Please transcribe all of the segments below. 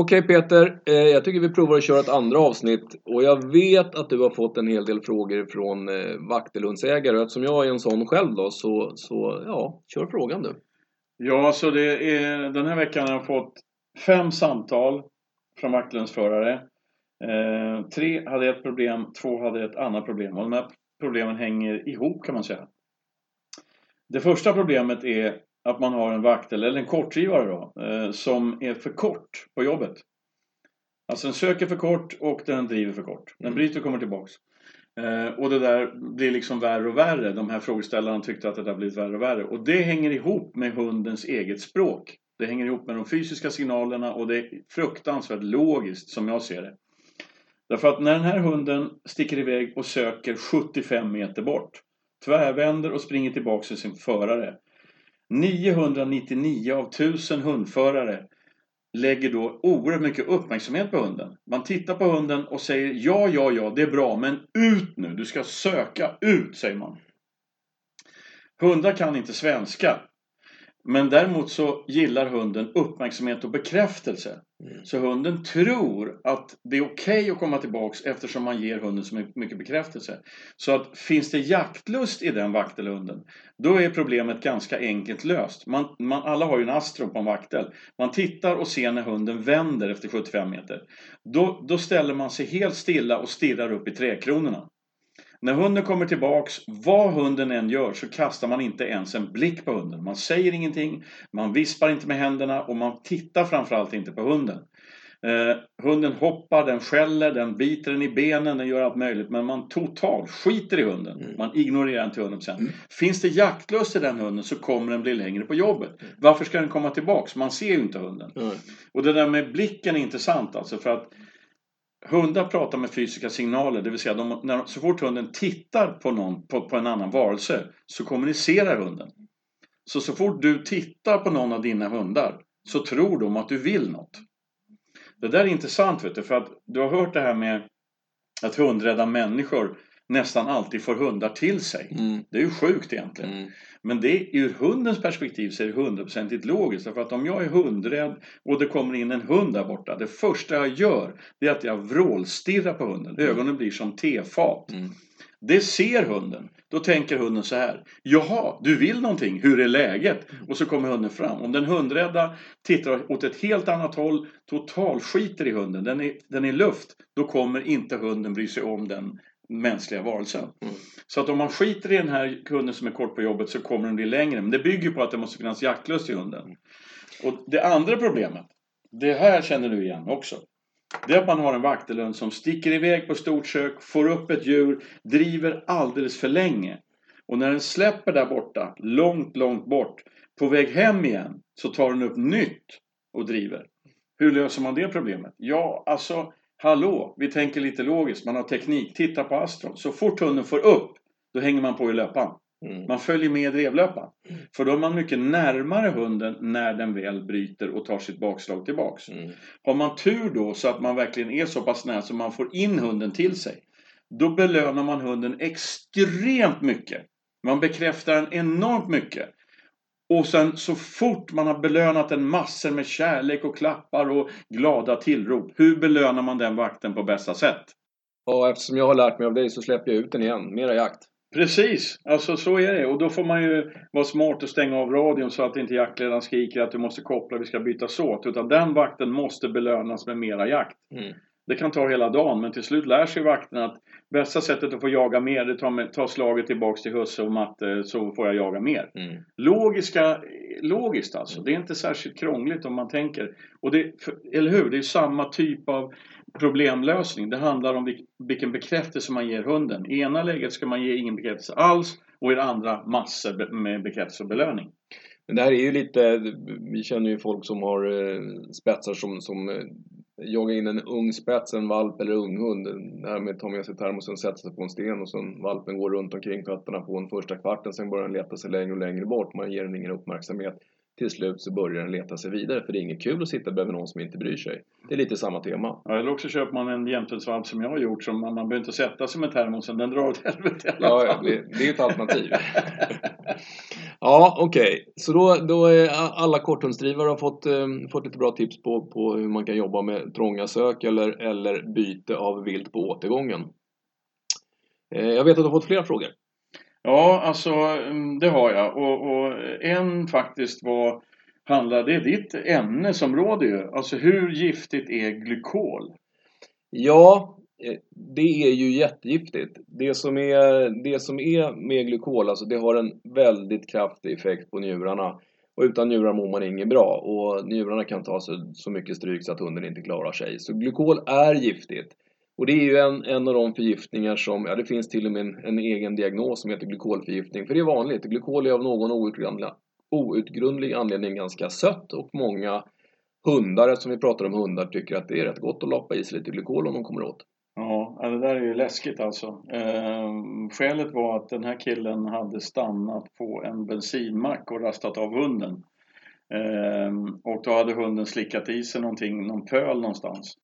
Okej Peter, eh, jag tycker vi provar att köra ett andra avsnitt och jag vet att du har fått en hel del frågor från eh, vaktelundsägare och eftersom jag är en sån själv då så, så ja, kör frågan du. Ja, så det är, den här veckan har jag fått fem samtal från Vaktelundsförare. Eh, tre hade ett problem, två hade ett annat problem och de här problemen hänger ihop kan man säga. Det första problemet är att man har en vaktel, eller en kortdrivare då, eh, som är för kort på jobbet. Alltså den söker för kort och den driver för kort. Den Mm. bryter och kommer tillbaks. Eh, och det där blir liksom värre och värre. De här frågeställarna tyckte att det där blivit värre och värre. Och det hänger ihop med hundens eget språk. Det hänger ihop med de fysiska signalerna och det är fruktansvärt logiskt som jag ser det. Därför att när den här hunden sticker iväg och söker 75 meter bort, tvärvänder och springer tillbaka till sin förare. 999 av 1000 hundförare lägger då oerhört mycket uppmärksamhet på hunden. Man tittar på hunden och säger ja, ja, ja, det är bra, men ut nu, du ska söka ut, säger man. Hundar kan inte svenska. Men däremot så gillar hunden uppmärksamhet och bekräftelse. Mm. Så hunden tror att det är okej att komma tillbaks eftersom man ger hunden så mycket bekräftelse. Så att finns det jaktlust i den vaktelhunden, då är problemet ganska enkelt löst. Man, man, alla har ju en astro på en vaktel. Man tittar och ser när hunden vänder efter 75 meter. Då, då ställer man sig helt stilla och stirrar upp i träkronorna. När hunden kommer tillbaks, vad hunden än gör, så kastar man inte ens en blick på hunden. Man säger ingenting, man vispar inte med händerna och man tittar framförallt inte på hunden. Eh, hunden hoppar, den skäller, den biter den i benen, den gör allt möjligt. Men man totalt skiter i hunden. Mm. Man ignorerar den till 100%. Mm. Finns det jaktlust i den hunden så kommer den bli längre på jobbet. Mm. Varför ska den komma tillbaks? Man ser ju inte hunden. Mm. Och det där med blicken är intressant alltså för att hundar pratar med fysiska signaler, det vill säga de, när, så fort hunden tittar på, någon, på, på en annan varelse så kommunicerar hunden. Så så fort du tittar på någon av dina hundar så tror de att du vill något. Det där är intressant vet du, för att du har hört det här med att hundrädda människor nästan alltid får hundar till sig. Mm. Det är ju sjukt egentligen. Mm. Men det, ur hundens perspektiv så är det hundraprocentigt logiskt. Därför att om jag är hundrädd och det kommer in en hund där borta. Det första jag gör det är att jag vrålstirrar på hunden. Ögonen blir som tefat. Mm. Det ser hunden. Då tänker hunden så här. Jaha, du vill någonting. Hur är läget? Och så kommer hunden fram. Om den hundrädda tittar åt ett helt annat håll, total skiter i hunden. Den är, den är luft. Då kommer inte hunden bry sig om den mänskliga varelsen. Mm. Så att om man skiter i den här hunden som är kort på jobbet så kommer den bli längre. Men det bygger på att det måste finnas jaktlust i hunden. Och det andra problemet, det här känner du igen också. Det är att man har en vaktelhund som sticker iväg på stort sök, får upp ett djur, driver alldeles för länge. Och när den släpper där borta, långt, långt bort, på väg hem igen, så tar den upp nytt och driver. Hur löser man det problemet? Ja, alltså, hallå, vi tänker lite logiskt, man har teknik. Titta på Astron. Så fort hunden får upp, då hänger man på i löpan. Mm. Man följer med i drevlöpan. För då är man mycket närmare hunden när den väl bryter och tar sitt bakslag tillbaks. Mm. Har man tur då så att man verkligen är så pass nära så man får in hunden till sig. Då belönar man hunden extremt mycket. Man bekräftar den enormt mycket. Och sen så fort man har belönat den massor med kärlek och klappar och glada tillrop. Hur belönar man den vakten på bästa sätt? Och eftersom jag har lärt mig av dig så släpper jag ut den igen. Mera jakt. Precis, alltså så är det. Och då får man ju vara smart och stänga av radion så att inte jaktledaren skriker att du måste koppla, vi ska bytas åt. Utan den vakten måste belönas med mera jakt. Mm. Det kan ta hela dagen men till slut lär sig vakten att bästa sättet att få jaga mer det är att ta, med- ta slaget tillbaks till husse och matte så får jag jaga mer. Mm. Logiska, logiskt alltså. Det är inte särskilt krångligt om man tänker. Och det, eller hur? Det är samma typ av problemlösning. Det handlar om vil, vilken bekräftelse man ger hunden. I ena läget ska man ge ingen bekräftelse alls och i det andra massor med bekräftelse och belöning. Men det här är ju lite, vi känner ju folk som har eh, spetsar som, som Jaga in en ung spets, en valp eller unghund. Det här med att ta med sig termosen, sätta sig på en sten och sen valpen går runt omkring fötterna på en första kvarten. Sen börjar den leta sig längre och längre bort. Man ger den ingen uppmärksamhet till slut så börjar den leta sig vidare för det är inget kul att sitta bredvid någon som inte bryr sig. Det är lite samma tema. Ja, eller också köper man en jämthundsvalp som jag har gjort som man, man behöver inte sätta sig med termosen, den drar åt helvete i alla Ja, fall. ja det, det är ett alternativ. ja, okej. Okay. Så då, då är alla korthundsdrivare har fått, eh, fått lite bra tips på, på hur man kan jobba med trånga sök eller, eller byte av vilt på återgången. Eh, jag vet att du har fått flera frågor. Ja, alltså mm, det har jag. Och, och en faktiskt var handlar, det är ditt ämnesområde ju. Alltså hur giftigt är glykol? Ja, eh, det är ju jättegiftigt. Det som är, det som är med glykol, alltså det har en väldigt kraftig effekt på njurarna. Och utan njurar mår man inget bra och njurarna kan ta så, så mycket stryk så att hunden inte klarar sig. Så glykol är giftigt. Och det är ju en, en av de förgiftningar som, ja det finns till och med en, en egen diagnos som heter glykolförgiftning. För det är vanligt, glykol är av någon outgrundlig, outgrundlig anledning ganska sött och många hundar, som vi pratar om hundar, tycker att det är rätt gott att lappa i sig lite glykol om de kommer åt. Ja, det där är ju läskigt alltså. Eh, skälet var att den här killen hade stannat på en bensinmack och rastat av hunden. Eh, och då hade hunden slickat i sig någonting, någon pöl någonstans.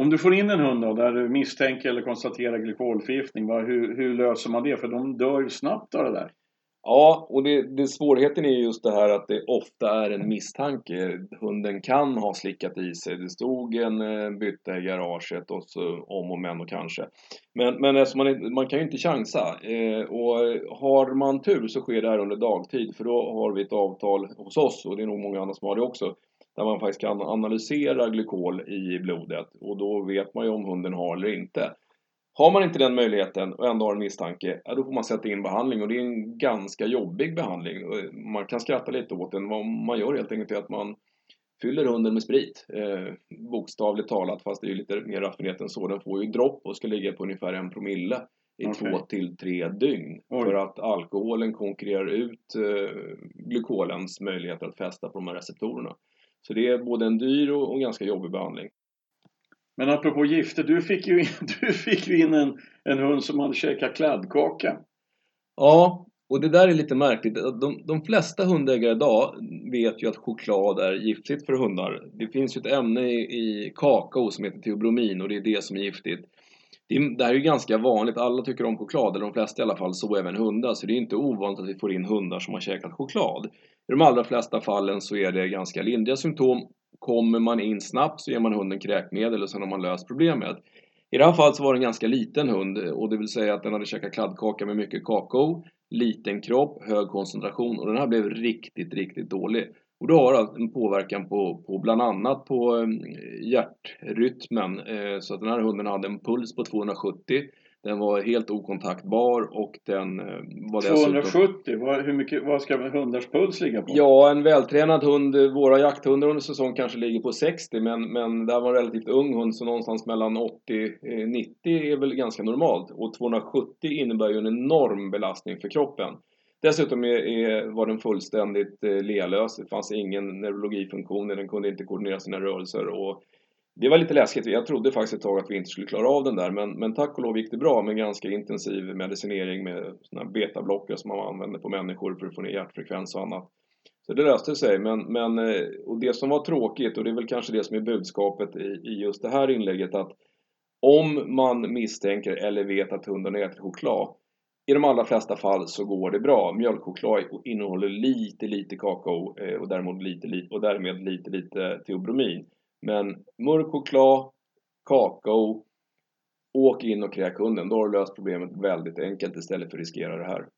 Om du får in en hund då, där du misstänker eller konstaterar glykolförgiftning, hur, hur, löser man det? För de dör ju snabbt av det där. Ja, och det, det, svårigheten är just det här att det ofta är en misstanke. Hunden kan ha slickat i sig. Det stod en eh, bytta i garaget och så om och men och kanske. Men, men alltså man, man kan ju inte chansa. Eh, och har man tur så sker det här under dagtid för då har vi ett avtal hos oss och det är nog många andra som har det också där man faktiskt kan analysera glykol i blodet och då vet man ju om hunden har eller inte. Har man inte den möjligheten och ändå har en misstanke, ja, då får man sätta in behandling och det är en ganska jobbig behandling. Man kan skratta lite åt den. Vad man gör helt enkelt är att man fyller hunden med sprit, eh, bokstavligt talat, fast det är lite mer raffinerat än så. Den får ju dropp och ska ligga på ungefär en promille i okay. två till tre dygn. Oj. För att alkoholen konkurrerar ut eh, glykolens möjligheter att fästa på de här receptorerna. Så det är både en dyr och, och ganska jobbig behandling. Men apropå gifter, du fick ju in, du fick ju in en, en hund som hade käkat kladdkaka. Ja, och det där är lite märkligt. De, de flesta hundägare idag vet ju att choklad är giftigt för hundar. Det finns ju ett ämne i, i kakao som heter teobromin och det är det som är giftigt. Det, det här är ju ganska vanligt, alla tycker om choklad, eller de flesta i alla fall, så även hundar. Så det är inte ovanligt att vi får in hundar som har käkat choklad. I de allra flesta fallen så är det ganska lindriga symptom. Kommer man in snabbt så ger man hunden kräkmedel och sen har man löst problemet. I det här fallet så var det en ganska liten hund och det vill säga att den hade käkat kladdkaka med mycket kakao, liten kropp, hög koncentration och den här blev riktigt, riktigt dålig. Och det har en påverkan på, på bland annat på mm, hjärtrytmen. Eh, så att den här hunden hade en puls på 270. Den var helt okontaktbar och den eh, var 270? Vad, hur mycket, vad ska hundars puls ligga på? Ja, en vältränad hund, våra jakthundar under säsong kanske ligger på 60 men, men det här var en relativt ung hund så någonstans mellan 80 90 är väl ganska normalt. Och 270 innebär ju en enorm belastning för kroppen. Dessutom är, är, var den fullständigt eh, lealös. Det fanns ingen neurologifunktion, den kunde inte koordinera sina rörelser. Och det var lite läskigt. Jag trodde faktiskt ett tag att vi inte skulle klara av den där. Men, men tack och lov gick det bra med ganska intensiv medicinering med såna betablocker som man använder på människor för att få ner hjärtfrekvens och annat. Så det löste sig. Men, men, eh, och det som var tråkigt, och det är väl kanske det som är budskapet i, i just det här inlägget, att om man misstänker eller vet att hunden äter ätit choklad i de allra flesta fall så går det bra. Mjölkchoklad innehåller lite, lite kakao eh, och, därmed lite, lite, och därmed lite, lite teobromin. Men mörk choklad, kakao, åk in och kräk hunden. Då har du löst problemet väldigt enkelt istället för att riskera det här.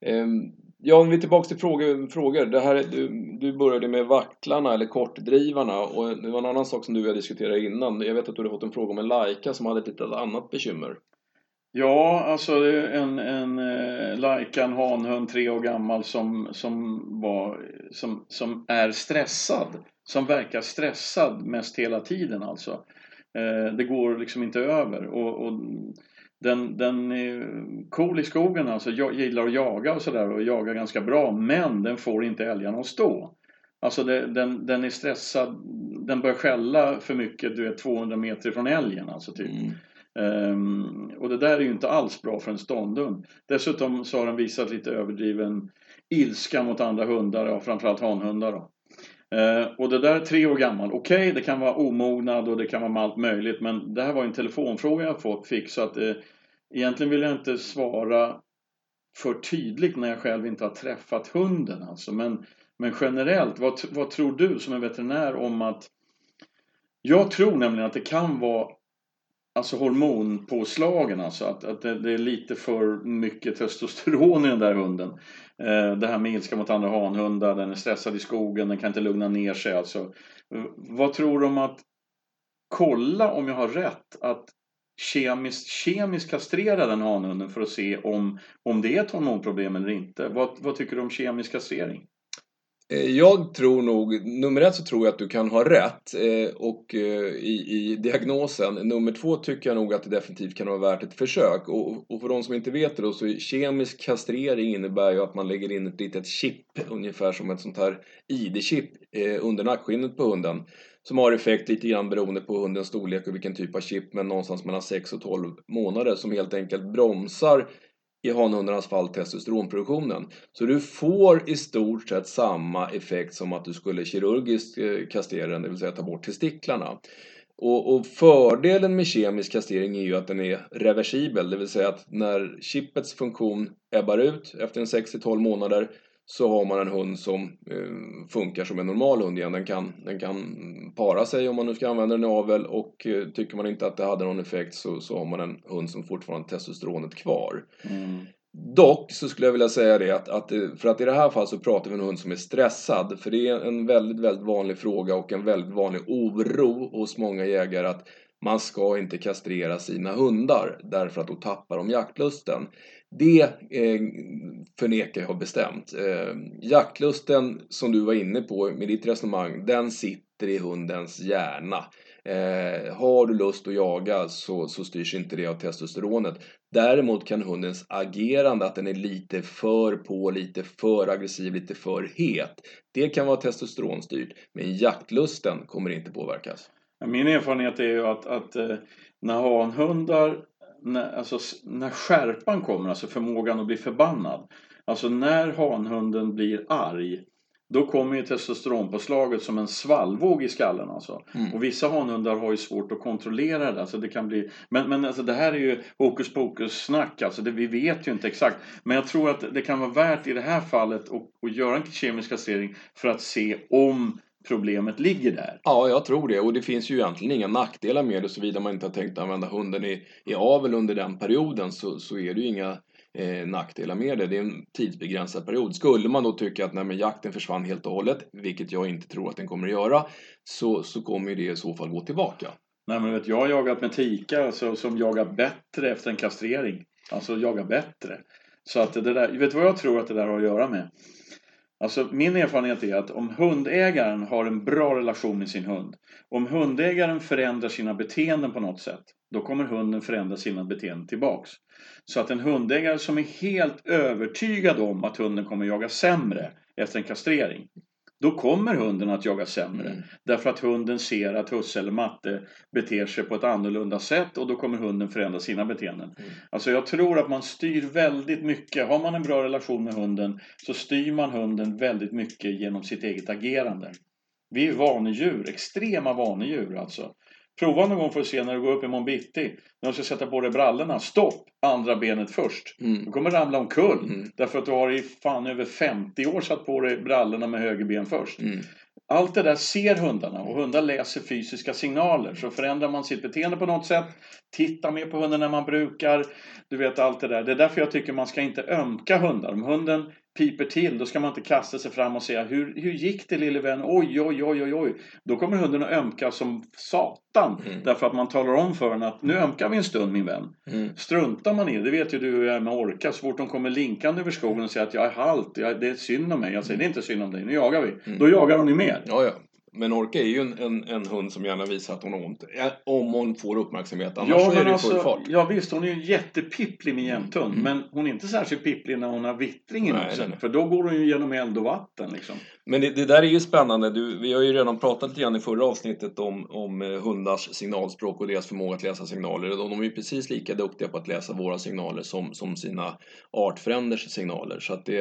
Ehm, ja, om vi är tillbaka till frågor. frågor. Det här, du, du började med vacklarna eller kortdrivarna och det var en annan sak som du och jag diskuterade innan. Jag vet att du hade fått en fråga om en Laika som hade ett litet annat bekymmer. Ja, alltså en, en eh, Laika, en hanhund, tre år gammal som, som, var, som, som är stressad. Som verkar stressad mest hela tiden alltså. Eh, det går liksom inte över. Och, och den, den är cool i skogen alltså, jag gillar att jaga och sådär och jagar ganska bra. Men den får inte älgarna att stå. Alltså det, den, den är stressad, den börjar skälla för mycket, du är 200 meter från älgen alltså typ. Mm. Um, och det där är ju inte alls bra för en ståndhund. Dessutom så har den visat lite överdriven ilska mot andra hundar, och framförallt hanhundar. Då. Uh, och det där är tre år gammal. Okej, okay, det kan vara omognad och det kan vara med allt möjligt men det här var en telefonfråga jag fick så att eh, egentligen vill jag inte svara för tydligt när jag själv inte har träffat hunden alltså. Men, men generellt, vad, vad tror du som är veterinär om att jag tror nämligen att det kan vara alltså hormonpåslagen, alltså att, att det, det, är lite för mycket testosteron i den där hunden. Eh, det här med ilska mot andra hanhundar, den är stressad i skogen, den kan inte lugna ner sig. Alltså. Vad tror du om att kolla om jag har rätt att kemiskt, kemiskt kastrera den hanhunden för att se om, om det är ett hormonproblem eller inte? Vad, vad tycker du om kemisk kastrering? Eh, jag tror nog, nummer ett så tror jag att du kan ha rätt eh, och eh, i, i, diagnosen. Nummer två tycker jag nog att det definitivt kan vara värt ett försök. Och, och för de som inte vet det då så kemisk kastrering innebär ju att man lägger in ett litet chip, ungefär som ett sånt här ID-chip under nackskinnet på hunden. Som har effekt lite grann beroende på hundens storlek och vilken typ av chip, men någonstans mellan 6 och 12 månader som helt enkelt bromsar i hanhundarnas fall testosteronproduktionen. Så du får i stort sett samma effekt som att du skulle kirurgiskt eh, kastrera den, det vill säga ta bort testiklarna. Och, och, fördelen med kemisk kastrering är ju att den är reversibel, det vill säga att när chippets funktion ebbar ut efter en 6-12 månader så har man en hund som eh, funkar som en normal hund igen. Den kan, den kan para sig om man nu ska använda den i avel och eh, tycker man inte att det hade någon effekt så, så har man en hund som fortfarande har testosteronet kvar. Mm. Dock så skulle jag vilja säga det att, att, eh, för att i det här fallet så pratar vi om en hund som är stressad. För det är en väldigt, väldigt vanlig fråga och en väldigt vanlig oro hos många jägare att man ska inte kastrera sina hundar därför att då tappar de jaktlusten. Det eh, förnekar jag bestämt. Eh, jaktlusten som du var inne på med ditt resonemang, den sitter i hundens hjärna. Eh, har du lust att jaga så, så styrs inte det av testosteronet. Däremot kan hundens agerande, att den är lite för på, lite för aggressiv, lite för het. Det kan vara testosteronstyrt. Men jaktlusten kommer inte påverkas. Min erfarenhet är ju att, att eh, när hanhundar när, alltså, när skärpan kommer, alltså förmågan att bli förbannad. Alltså när hanhunden blir arg då kommer ju testosteronpåslaget som en svallvåg i skallen alltså. Mm. Och vissa hanhundar har ju svårt att kontrollera det. Alltså det kan bli... Men, men alltså det här är ju hokus pokus snack alltså. Det, vi vet ju inte exakt. Men jag tror att det kan vara värt i det här fallet att, att göra en kemisk kastrering för att se om problemet ligger där. Ja, jag tror det. Och det finns ju egentligen inga nackdelar med det såvida man inte har tänkt använda hunden i, i avel under den perioden så, så är det ju inga eh, nackdelar med det. Det är en tidsbegränsad period. Skulle man då tycka att nej, jakten försvann helt och hållet, vilket jag inte tror att den kommer att göra, så, så kommer det i så fall gå tillbaka. Nej, men vet, jag har jagat med tikar alltså, som jagar bättre efter en kastrering. Alltså jagar bättre. Så att det där, vet du vad jag tror att det där har att göra med? Alltså min erfarenhet är att om hundägaren har en bra relation med sin hund. Om hundägaren förändrar sina beteenden på något sätt. Då kommer hunden förändra sina beteenden tillbaks. Så att en hundägare som är helt övertygad om att hunden kommer jaga sämre efter en kastrering. Då kommer hunden att jaga sämre. Mm. Därför att hunden ser att husse eller matte beter sig på ett annorlunda sätt och då kommer hunden förändra sina beteenden. Mm. Alltså jag tror att man styr väldigt mycket. Har man en bra relation med hunden så styr man hunden väldigt mycket genom sitt eget agerande. Vi är vanedjur, extrema vanedjur alltså. Prova någon gång för att se när du går upp imorgon bitti. När du ska sätta på dig brallorna. Stopp! Andra benet först. Mm. Du kommer ramla omkull. Mm. Därför att du har i fan över 50 år satt på dig brallorna med höger ben först. Mm. Allt det där ser hundarna och hundar läser fysiska signaler. Så förändrar man sitt beteende på något sätt, tittar mer på hunden när man brukar, du vet allt det där. Det är därför jag tycker man ska inte ömka hundar. Om hunden piper till, då ska man inte kasta sig fram och säga hur, hur gick det lille vän? Oj, oj, oj, oj, oj. Då kommer hunden att ömka som satan. Mm. Därför att man talar om för den att nu ömkar vi en stund min vän. Mm. Struntar man i det, vet ju du hur jag är med orka. Så fort de kommer linkande över skogen och säger att jag är halt, jag, det är synd om mig. Jag säger det är inte synd om dig, nu jagar vi. Mm. Då jagar hon ju mer. Ja, ja. Men Orka är ju en, en, en, hund som gärna visar att hon har ont. Om hon får uppmärksamhet. Annars ja, är det alltså, full fart. Ja visst, hon är ju jättepipplig med jämthund. Mm. Men hon är inte särskilt pipplig när hon har vittring i nosen. För då går hon ju genom eld och vatten liksom. Men det, det, där är ju spännande. Du, vi har ju redan pratat lite grann i förra avsnittet om, om eh, hundars signalspråk och deras förmåga att läsa signaler. De, de är ju precis lika duktiga på att läsa våra signaler som, som sina artfränders signaler. Så att det,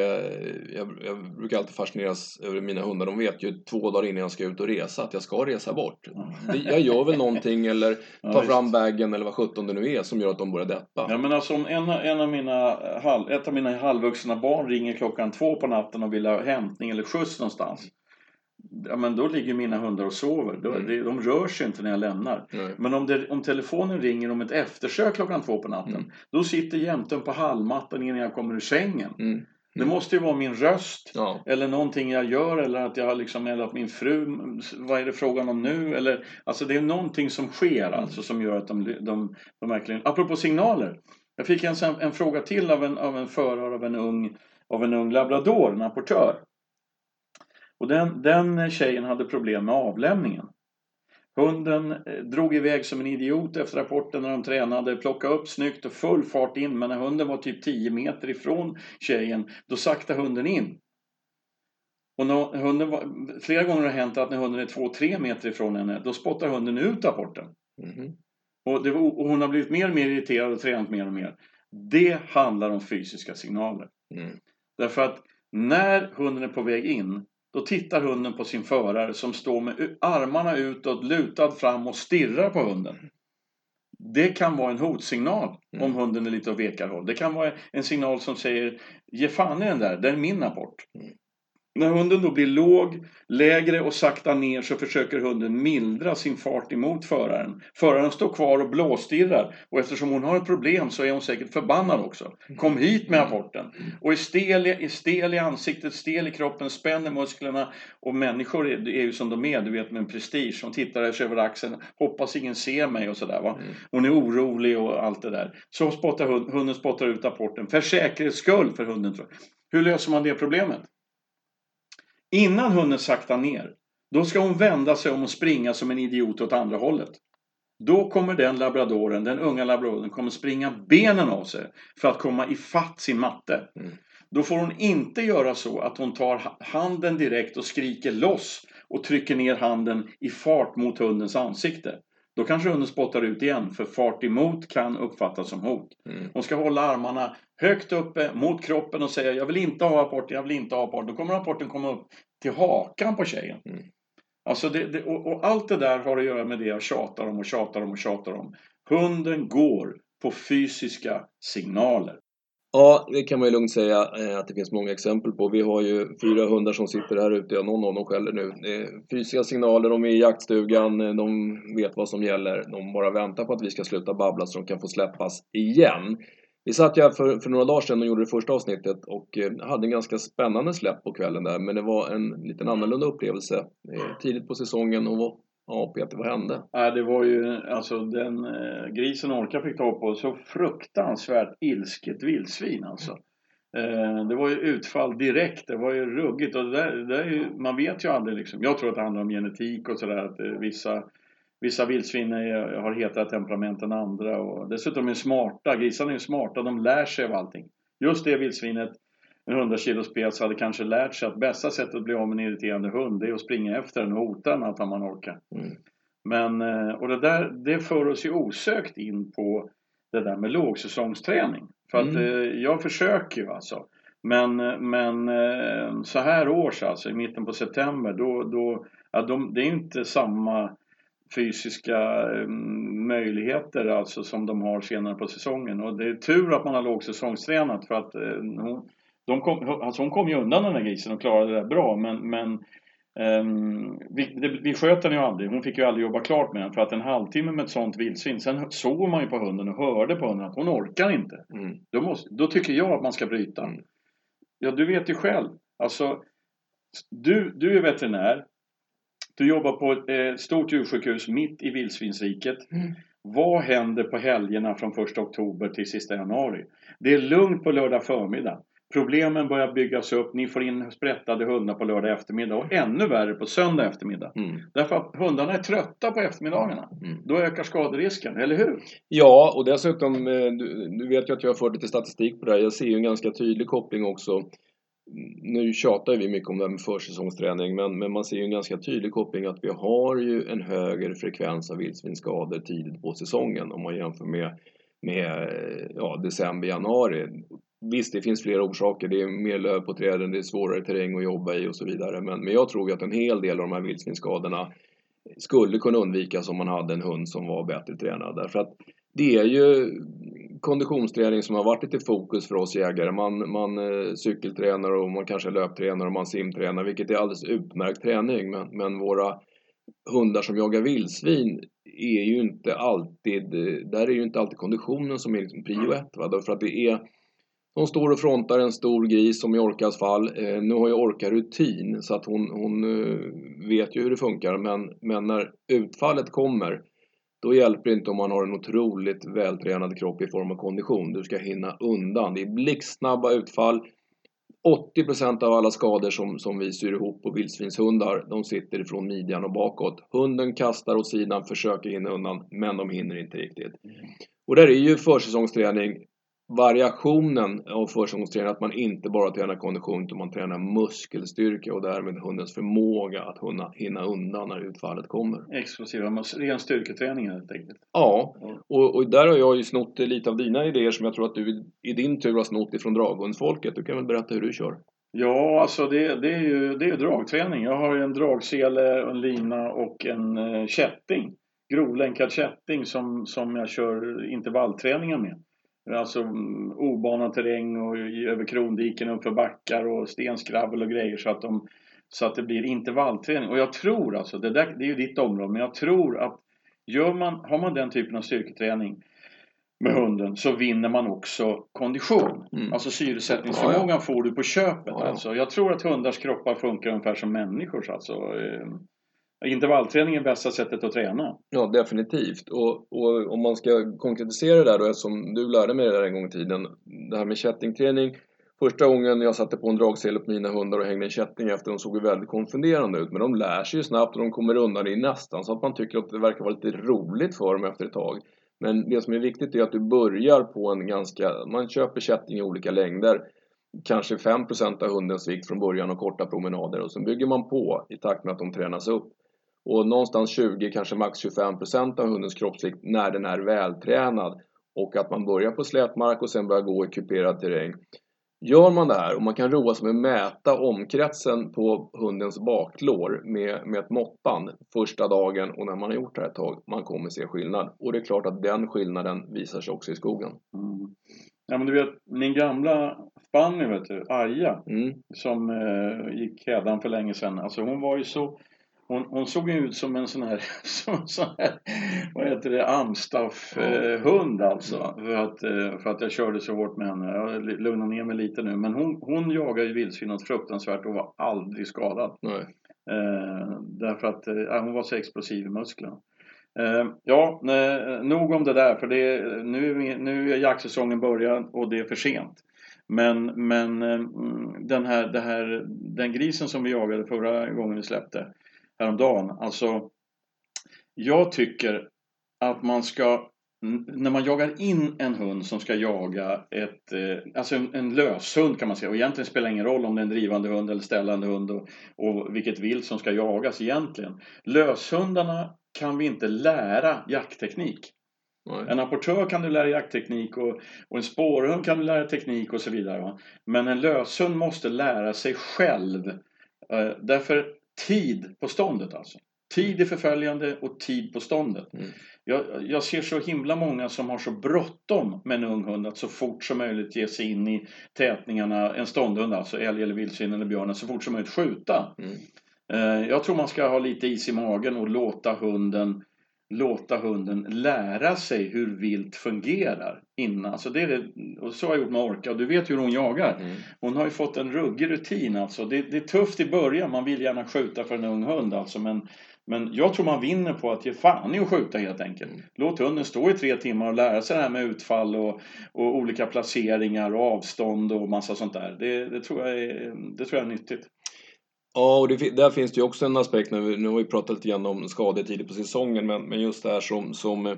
jag, jag brukar alltid fascineras över mina hundar. De vet ju två dagar innan jag ska ut och resa att jag ska resa bort. Jag gör väl någonting eller tar fram bagen eller vad sjutton det nu är som gör att de börjar deppa. Ja men alltså om en, en av mina, ett av mina halvvuxna barn ringer klockan två på natten och vill ha hämtning eller skjuts någonstans. Ja men då ligger mina hundar och sover. Då, mm. de rör sig inte när jag lämnar. Mm. Men om, det, om telefonen ringer om ett eftersök klockan två på natten. Mm. Då sitter jämten på hallmattan innan jag kommer ur sängen. Mm. Det mm. måste ju vara min röst ja. eller någonting jag gör eller att jag liksom, eller att min fru, vad är det frågan om nu? Eller, alltså det är någonting som sker mm. alltså som gör att de, de, de verkligen, apropå signaler. Jag fick en, en fråga till av en, av en förare av en ung, av en ung labrador, en apportör. Och den, den tjejen hade problem med avlämningen. Hunden eh, drog iväg som en idiot efter rapporten när de tränade, plockade upp snyggt och full fart in. Men när hunden var typ 10 meter ifrån tjejen, då saktade hunden in. Och när hunden var, flera gånger har det hänt att när hunden är 2-3 meter ifrån henne, då spottar hunden ut rapporten. Mm. Och, var, och, hon har blivit mer och mer irriterad och tränat mer och mer. Det handlar om fysiska signaler. Mm. Därför att när hunden är på väg in då tittar hunden på sin förare som står med armarna utåt, lutad fram och stirrar på hunden. Det kan vara en hotsignal mm. om hunden är lite åt vekarhåll. Det kan vara en signal som säger Ge fan i den där, det är min rapport. Mm. När hunden då blir låg, lägre och sakta ner så försöker hunden mildra sin fart emot föraren. Föraren står kvar och blåstirrar och eftersom hon har ett problem så är hon säkert förbannad också. Kom hit med rapporten! Och är stel, är stel i ansiktet, stel i kroppen, spänner musklerna och människor är, är ju som de är, du vet med en prestige. De tittar sig över axeln, hoppas ingen ser mig och sådär va. Mm. Hon är orolig och allt det där. Så spottar hunden, hunden spottar ut rapporten för säkerhets skull för hunden. Hur löser man det problemet? Innan hunden saktar ner, då ska hon vända sig om och springa som en idiot åt andra hållet. Då kommer den labradoren, den unga labradoren, kommer springa benen av sig för att komma ifatt sin matte. Mm. Då får hon inte göra så att hon tar handen direkt och skriker loss och trycker ner handen i fart mot hundens ansikte. Då kanske hunden spottar ut igen för fart emot kan uppfattas som hot. Mm. Hon ska hålla armarna högt uppe mot kroppen och säga jag vill inte ha rapport, jag vill inte ha rapport. Då kommer rapporten komma upp till hakan på tjejen. Mm. Alltså det, det, och, och, allt det där har att göra med det jag tjatar om och tjatar om och tjatar om. Hunden går på fysiska signaler. Ja, det kan man ju lugnt säga eh, att det finns många exempel på. Vi har ju fyra hundar som sitter här ute, och någon av dem skäller nu. Fysiska signaler, de är i jaktstugan, eh, de vet vad som gäller. De bara väntar på att vi ska sluta babbla så de kan få släppas igen. Vi satt ju här för, för några dagar sedan och gjorde det första avsnittet och eh, hade en ganska spännande släpp på kvällen där. Men det var en liten annorlunda upplevelse eh, tidigt på säsongen. Och ja, Peter, vad hände? Ja, det var ju alltså den eh, grisen Orka fick ta på så fruktansvärt ilsket vildsvin alltså. Eh, det var ju utfall direkt, det var ju ruggigt och det där, det där är ju, man vet ju aldrig liksom. Jag tror att det handlar om genetik och sådär att eh, vissa Vissa vildsvin har hetare temperament än andra och dessutom är smarta. Grisarna är smarta, de lär sig av allting. Just det vildsvinet, en 100 kilos pes, hade kanske lärt sig att bästa sättet att bli av med en irriterande hund det är att springa efter den och hota den allt man orkar. Mm. Men, eh, och det där, det för oss ju osökt in på det där med lågsäsongsträning. För att mm. Eh, jag försöker ju alltså. Men, men eh, så här års alltså, i mitten på september, då, då ja, de, det är inte samma fysiska mm, möjligheter alltså som de har senare på säsongen. Och det är tur att man har lågsäsongstränat för att eh, hon, de kom, alltså hon kom ju undan den där grisen och klarade det bra men, men um, vi, det, vi sköt den ju aldrig. Hon fick ju aldrig jobba klart med den för att en halvtimme med ett sånt vildsvin, sen såg man ju på hunden och hörde på hunden att hon orkar inte. Mm. Då, måste, då tycker jag att man ska bryta. Mm. Ja, du vet ju själv. Alltså, du, du är veterinär, du jobbar på ett eh, stort djursjukhus mitt i vildsvinsriket. Mm. Vad händer på helgerna från 1 oktober till sista januari? Det är lugnt på lördag förmiddag. Problemen börjar byggas upp. Ni får in sprättade hundar på lördag eftermiddag och ännu värre på söndag eftermiddag. Mm. Därför att hundarna är trötta på eftermiddagarna. Mm. Då ökar skaderisken, eller hur? Ja, och dessutom, eh, du, du vet ju att jag har fört lite statistik på det här. Jag ser ju en ganska tydlig koppling också nu tjatar vi mycket om det här med försäsongsträning men, men man ser ju en ganska tydlig koppling att vi har ju en högre frekvens av vildsvinsskador tidigt på säsongen om man jämför med, med ja, december, januari. Visst, det finns flera orsaker. Det är mer löv på träden, det är svårare terräng att jobba i och så vidare. Men, men jag tror ju att en hel del av de här vildsvinsskadorna skulle kunna undvikas om man hade en hund som var bättre tränad. Därför att det är ju konditionsträning som har varit lite fokus för oss jägare. Man, man eh, cykeltränar och man kanske löptränar och man simtränar, vilket är alldeles utmärkt träning. Men, men våra hundar som jagar vildsvin är ju inte alltid, eh, där är ju inte alltid konditionen som är liksom prio ett. Va? Därför att det är de står och frontar en stor gris som i Orkas fall. Eh, nu har ju Orka rutin så att hon, hon eh, vet ju hur det funkar men, men när utfallet kommer då hjälper det inte om man har en otroligt vältränad kropp i form av kondition. Du ska hinna undan. Det är blixtsnabba utfall. 80% av alla skador som, som vi syr ihop på vildsvinshundar, de sitter ifrån midjan och bakåt. Hunden kastar åt sidan, försöker hinna undan, men de hinner inte riktigt. Och där är ju försäsongsträning variationen av försäsongsträning, att man inte bara tränar kondition utan man tränar muskelstyrka och därmed hundens förmåga att hinna, hinna undan när utfallet kommer. Explosiva, ren styrketräning helt enkelt. Ja, och, och, där har jag ju snott lite av dina idéer som jag tror att du i din tur har snott ifrån draghundsfolket. Du kan väl berätta hur du kör? Ja, alltså det, det är ju det är dragträning. Jag har ju en dragsele, en lina och en uh, kätting. Grovlänkad kätting som, som jag kör intervallträningar med. Alltså mm, obanad terräng och över krondiken uppför backar och stenskrabbel och grejer så att, de, så att det blir intervallträning. Och jag tror alltså, det, där, det är ju ditt område, men jag tror att gör man, har man den typen av styrketräning med hunden så vinner man också kondition. Mm. Alltså syresättningsförmågan ja, ja. får du på köpet. Ja, alltså. Jag tror att hundars kroppar funkar ungefär som människors. Alltså. Intervallträning är bästa sättet att träna. Ja, definitivt. Och, och om man ska konkretisera det där då, eftersom du lärde mig det där en gång i tiden. Det här med kättingträning. Första gången jag satte på en dragsele på mina hundar och hängde en kätting efter, de såg ju väldigt konfunderande ut. Men de lär sig ju snabbt och de kommer undan i nästan så att man tycker att det verkar vara lite roligt för dem efter ett tag. Men det som är viktigt är att du börjar på en ganska, man köper kätting i olika längder kanske 5% av hundens vikt från början och korta promenader och sen bygger man på i takt med att de tränas upp. Och någonstans 20, kanske max 25% av hundens kroppsvikt när den är vältränad och att man börjar på slätmark och sen börjar gå i kuperad terräng. Gör man det här och man kan roa sig med att mäta omkretsen på hundens baklår med, med ett måttband första dagen och när man har gjort det här ett tag, man kommer se skillnad. Och det är klart att den skillnaden visar sig också i skogen. Mm. Ja men du vet, min gamla Fanny vet du, Aja, mm. som eh, gick hädan för länge sedan. Alltså hon var ju så hon, hon såg ut som en sån här, som sån här vad heter det, Amstaff-hund eh, alltså. För att, eh, för att jag körde så hårt med henne. Jag lugnar ner mig lite nu. Men hon, hon jagar ju vildsvin något fruktansvärt och var aldrig skadad. Nej. Eh, därför att eh, hon var så explosiv i musklerna. Eh, ja, nog om det där för det, nu, nu är jaktsäsongen börjad och det är för sent. Men, men mm, den, här, det här, den grisen som vi jagade förra gången vi släppte häromdagen. Alltså, jag tycker att man ska när man jagar in en hund som ska jaga ett, eh, alltså en, en löshund kan man säga och egentligen spelar det ingen roll om det är en drivande hund eller ställande hund och, och vilket vilt som ska jagas egentligen. Löshundarna kan vi inte lära jaktteknik. Nej. En apportör kan du lära jaktteknik och, och en spårhund kan du lära teknik och så vidare. Va? Men en löshund måste lära sig själv. Eh, därför tid på ståndet alltså. Tid i förföljande och tid på ståndet. Mm. Jag, jag, ser så himla många som har så bråttom med en ung hund att så fort som möjligt ge sig in i tätningarna, en ståndhund alltså, älg eller vildsvin eller björn, så fort som möjligt skjuta. Mm. Eh, jag tror man ska ha lite is i magen och låta hunden låta hunden lära sig hur vilt fungerar innan. Så, det är det, och så har jag gjort med Orka och du vet hur hon jagar. Mm. Hon har ju fått en ruggig rutin alltså. Det, det, är tufft i början, man vill gärna skjuta för en ung hund alltså. Men, men jag tror man vinner på att ge fan i att skjuta helt enkelt. Mm. Låt hunden stå i tre timmar och lära sig det här med utfall och, och olika placeringar och avstånd och massa sånt där. Det, det, tror, jag är, det tror jag är nyttigt. Ja, och det, där finns det ju också en aspekt, nu, nu har vi pratat lite grann om skador tidigt på säsongen, men, men just det här som, som eh,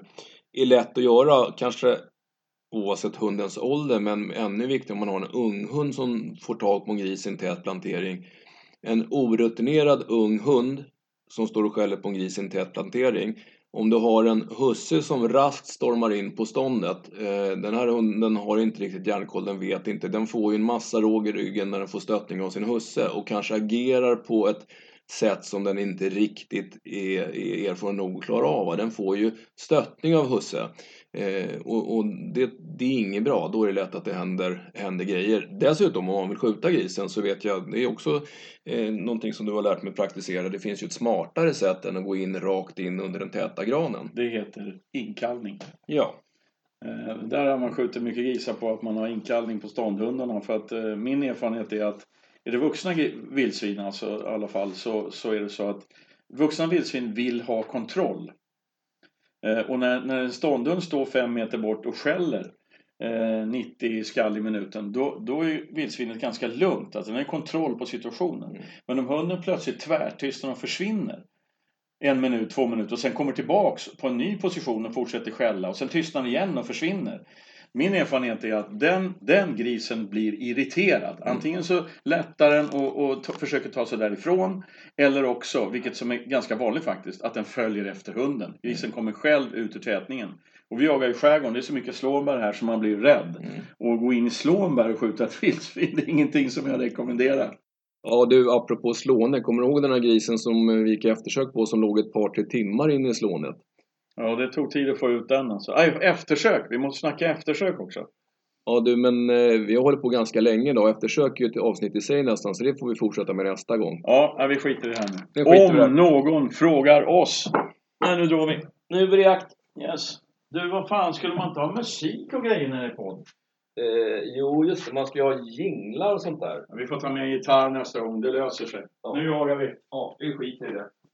är lätt att göra, kanske oavsett hundens ålder, men ännu viktigare om man har en ung hund som får tag på en gris i en tät plantering. En orutinerad ung hund som står och skäller på en gris i en tät plantering. Om du har en husse som raskt stormar in på ståndet. Eh, den här hunden har inte riktigt järnkoll, den vet inte. Den får ju en massa råg i ryggen när den får stöttning av sin husse och kanske agerar på ett sätt som den inte riktigt är, är erfaren nog att klara av. Den får ju stöttning av husse. Eh, och, och det, det, är inget bra, då är det lätt att det händer, händer grejer. Dessutom om man vill skjuta grisen så vet jag, det är också eh, någonting som du har lärt mig praktisera, det finns ju ett smartare sätt än att gå in rakt in under den täta granen. Det heter inkallning. Ja. Eh, där har man skjutit mycket grisar på att man har inkallning på ståndhundarna för att eh, min erfarenhet är att är det vuxna vildsvin alltså i alla fall så, så är det så att vuxna vildsvin vill ha kontroll. Eh, och när, när ståndhund står fem meter bort och skäller eh, 90 skall i minuten, då, då är vildsvinet ganska lugnt. Alltså den har kontroll på situationen. Mm. Men om hunden plötsligt tvärtystnar och försvinner en minut, två minuter och sen kommer tillbaks på en ny position och fortsätter skälla och sen tystnar igen och försvinner. Min erfarenhet är att den, den grisen blir irriterad. Mm. Antingen så lättar den och, och försöker ta sig därifrån. Eller också, vilket som är ganska vanligt faktiskt, att den följer efter hunden. Grisen kommer själv ut ur tätningen. Och vi jagar i skärgården, det är så mycket slånbär här som man blir rädd. Mm. Och gå in i slånbär och skjuta ett vildsvin, det är ingenting som jag rekommenderar. Ja du, apropå slående, kommer du ihåg den här grisen som vi gick eftersök på som låg ett par, tre timmar inne i slånet? Ja, det tog tid att få ut den alltså. Aj, eftersök! Vi måste snacka eftersök också. Ja du, men eh, vi har hållit på ganska länge idag. Eftersök är ju ett avsnitt i sig nästan, så det får vi fortsätta med nästa gång. Ja, vi skiter i det här nu. Om någon frågar oss. Nej, nu drar vi. Nu är vi i akt. Yes. Du, vad fan, skulle man inte ha musik och grejer när det är podd? Eh, jo, just det. Man ska ju ha jinglar och sånt där. Vi får ta med gitarr nästa gång. Det löser sig. Ja. Nu jagar vi. Ja, vi skiter i det.